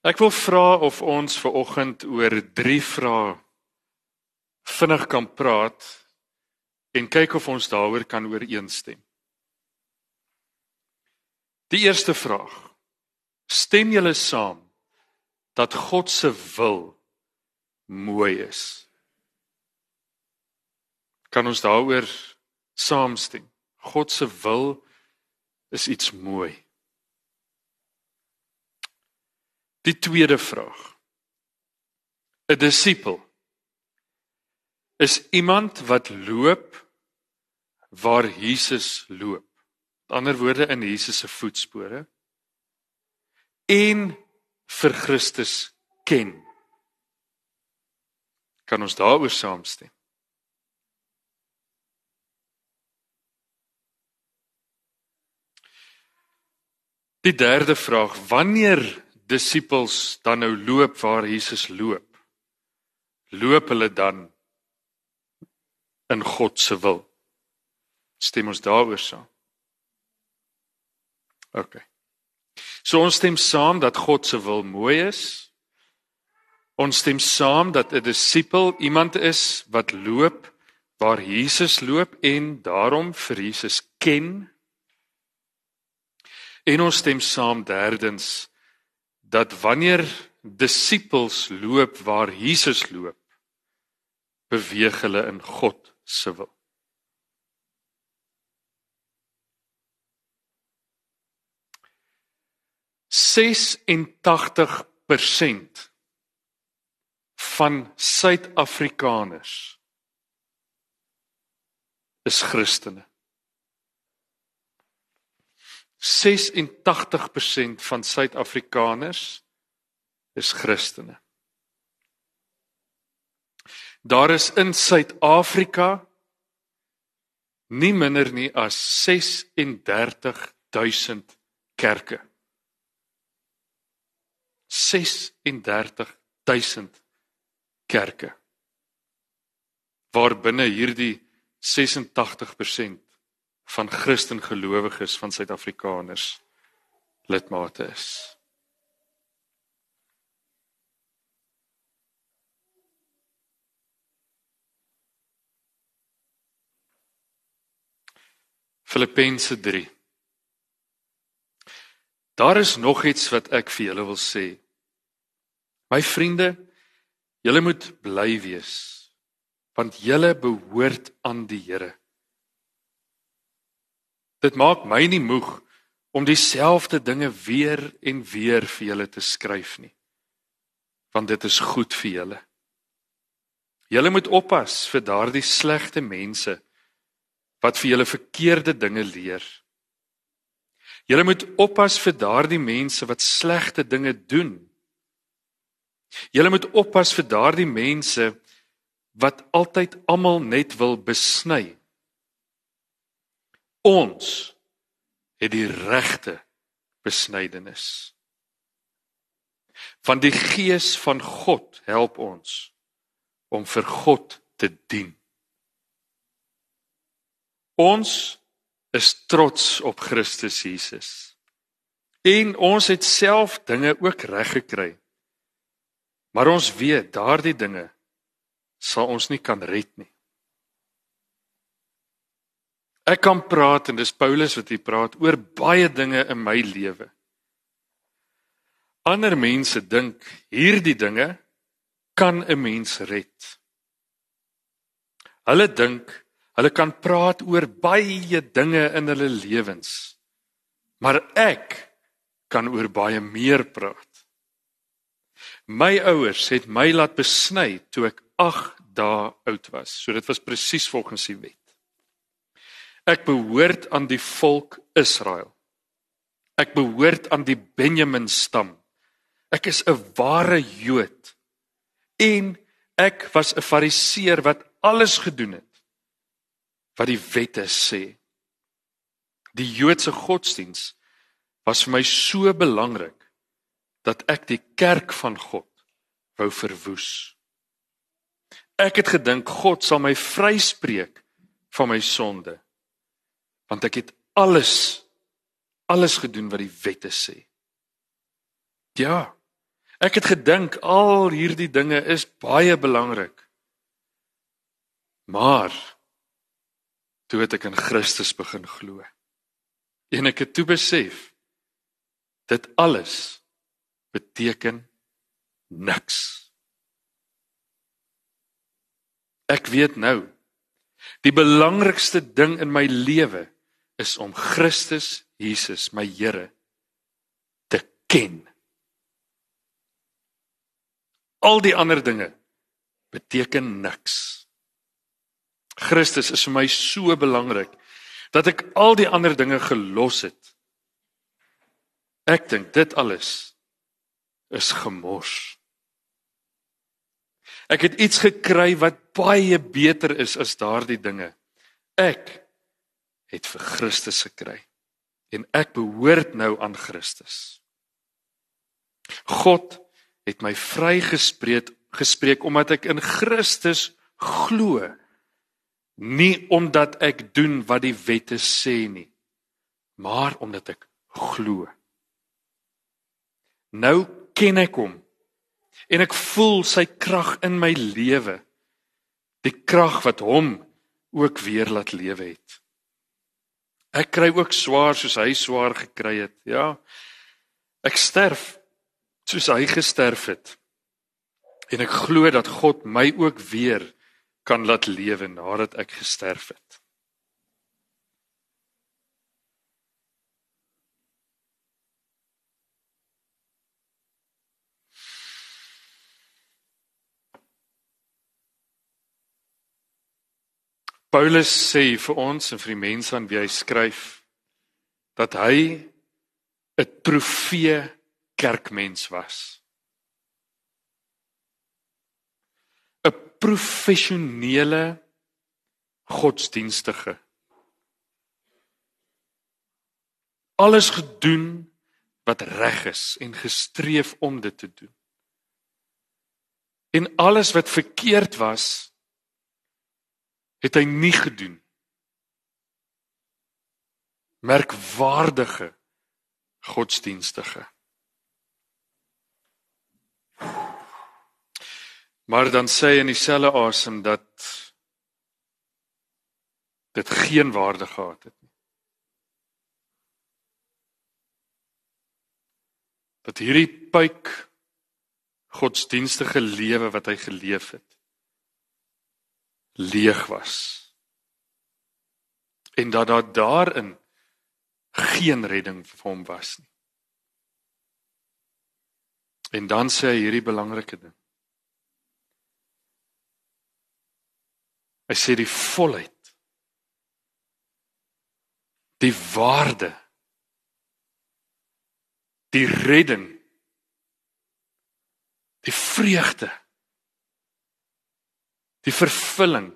Ek wil vra of ons ver oggend oor drie vrae vinnig kan praat en kyk of ons daaroor kan ooreenstem. Die eerste vraag: Stem julle saam dat God se wil mooi is? Kan ons daaroor saamstem? God se wil is iets mooi. Die tweede vraag. 'n Disipel is iemand wat loop waar Jesus loop. Met ander woorde in Jesus se voetspore en vir Christus ken. Kan ons daaroor saamstem? Die derde vraag: Wanneer disippels dan nou loop waar Jesus loop, loop hulle dan in God se wil. Stem ons daaroor saam. OK. So ons stem saam dat God se wil mooi is. Ons stem saam dat 'n disipel iemand is wat loop waar Jesus loop en daarom vir Jesus ken. En ons stem saam derdens dat wanneer disippels loop waar Jesus loop, beweeg hulle in God se wil. Ses en 80% van Suid-Afrikaners is Christene. 86% van Suid-Afrikaners is Christene. Daar is in Suid-Afrika nie minder nie as 36000 kerke. 36000 kerke. Waarbinne hierdie 86% van Christen gelowiges van Suid-Afrikaners lidmate is. Filippense 3 Daar is nog iets wat ek vir julle wil sê. My vriende, julle moet bly wees want julle behoort aan die Here. Dit maak my nie moeg om dieselfde dinge weer en weer vir julle te skryf nie. Want dit is goed vir julle. Julle moet oppas vir daardie slegte mense wat vir julle verkeerde dinge leer. Julle moet oppas vir daardie mense wat slegte dinge doen. Julle moet oppas vir daardie mense wat altyd almal net wil besny Ons het die regte besnydenis. Van die gees van God help ons om vir God te dien. Ons is trots op Christus Jesus. En ons het self dinge ook reg gekry. Maar ons weet daardie dinge sal ons nie kan red nie. Ek kan praat en dis Paulus wat hier praat oor baie dinge in my lewe. Ander mense dink hierdie dinge kan 'n mens red. Hulle dink hulle kan praat oor baie dinge in hulle lewens. Maar ek kan oor baie meer praat. My ouers het my laat besny toe ek 8 dae oud was. So dit was presies volgens die wet. Ek behoort aan die volk Israel. Ek behoort aan die Benjamin stam. Ek is 'n ware Jood. En ek was 'n Fariseer wat alles gedoen het wat die wette sê. Die Joodse godsdiens was vir my so belangrik dat ek die kerk van God wou verwoes. Ek het gedink God sal my vryspreek van my sonde want ek het alles alles gedoen wat die wette sê. Ja. Ek het gedink al hierdie dinge is baie belangrik. Maar toe het ek in Christus begin glo. En ek het toe besef dit alles beteken niks. Ek weet nou die belangrikste ding in my lewe is om Christus Jesus my Here te ken. Al die ander dinge beteken niks. Christus is vir my so belangrik dat ek al die ander dinge gelos het. Ek dink dit alles is gemors. Ek het iets gekry wat baie beter is as daardie dinge. Ek het vir Christus gekry en ek behoort nou aan Christus. God het my vrygespreek gespreek omdat ek in Christus glo. Nie omdat ek doen wat die wette sê nie, maar omdat ek glo. Nou ken ek hom en ek voel sy krag in my lewe. Die krag wat hom ook weer laat lewe het. Ek kry ook swaar soos hy swaar gekry het, ja. Ek sterf soos hy gesterf het. En ek glo dat God my ook weer kan laat lewe nadat ek gesterf het. Paulus sê vir ons en vir die mense aan wie hy skryf dat hy 'n trofee kerkmens was. 'n professionele godsdienstige. Alles gedoen wat reg is en gestreef om dit te doen. En alles wat verkeerd was, het hy nie gedoen. Merkwaardige godsdienstige. Maar dan sê hy in dieselfde asem dat dit geen waarde gehad het nie. Dat hierdie pyk godsdienstige lewe wat hy geleef het leeg was. En dat daar daarin geen redding vir hom was nie. En dan sê hy hierdie belangrike ding. Hy sê die volheid. Die waarde. Die redding. Die vreugde. Die vervulling.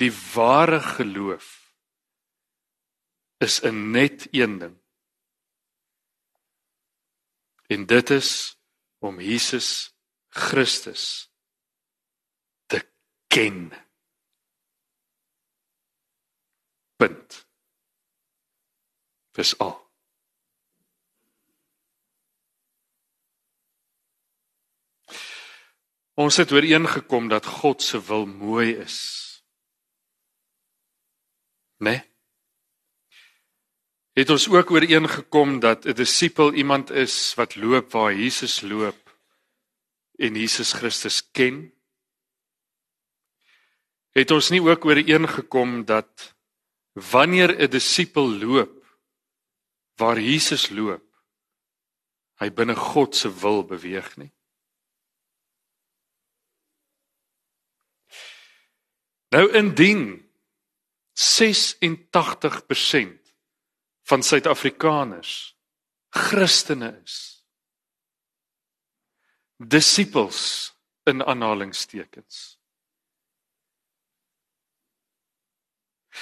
Die ware geloof is 'n net een ding. En dit is om Jesus Christus ken. Punt. Dis al. Ons het ooreengekom dat God se wil mooi is. Né? Nee? Het ons ook ooreengekom dat 'n disipel iemand is wat loop waar Jesus loop en Jesus Christus ken? het ons nie ook ooreengekom dat wanneer 'n disipel loop waar Jesus loop, hy binne God se wil beweeg nie. Nou indien 86% van Suid-Afrikaners Christene is. Disippels in aanhalingstekens.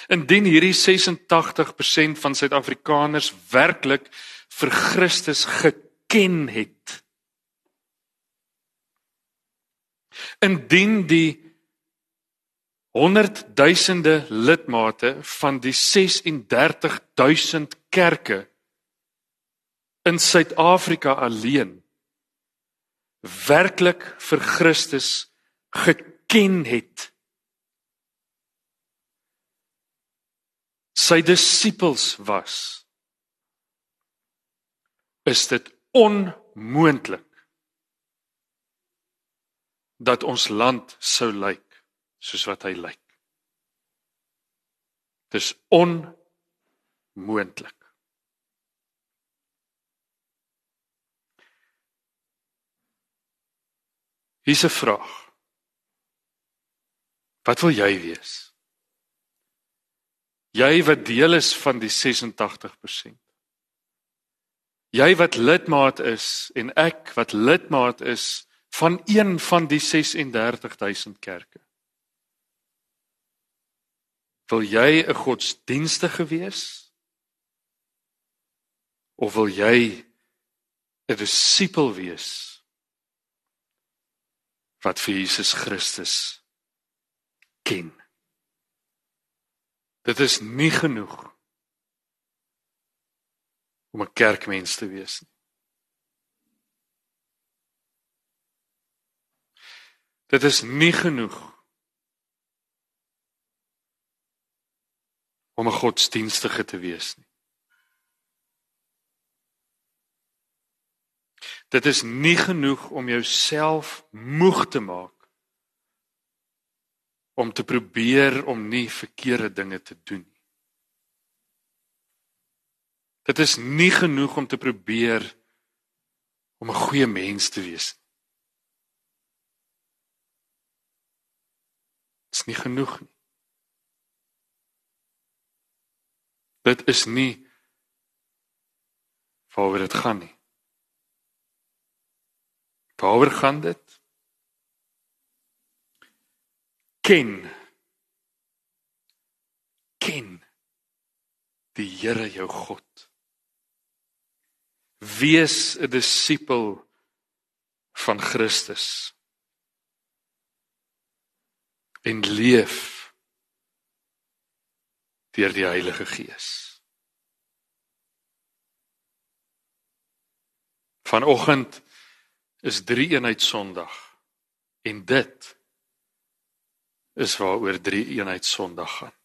Indien hierdie 86% van Suid-Afrikaners werklik vir Christus geken het. Indien die honderdduisende lidmate van die 36000 kerke in Suid-Afrika alleen werklik vir Christus geken het. Sy disippels was is dit onmoontlik dat ons land sou lyk soos wat hy lyk. Dis onmoontlik. Hier's 'n vraag. Wat wil jy wees? Jy wat deel is van die 86%. Jy wat lidmaat is en ek wat lidmaat is van een van die 36000 kerke. Wil jy 'n godsdienstige wees? Of wil jy 'n disipel wees wat vir Jesus Christus ken? Dit is nie genoeg om 'n kerkmens te wees nie. Dit is nie genoeg om 'n godsdienstige te wees nie. Dit is nie genoeg om jouself moeg te maak om te probeer om nie verkeerde dinge te doen nie. Dit is nie genoeg om te probeer om 'n goeie mens te wees nie. is nie genoeg nie. Dit is nie waaroor dit gaan nie. Waaroor gaan dit? Ken ken die Here jou God. Wees 'n disipel van Christus en leef deur die Heilige Gees. Vanoggend is drie eenheid Sondag en dit is waaroor drie eenheid Sondag gaan.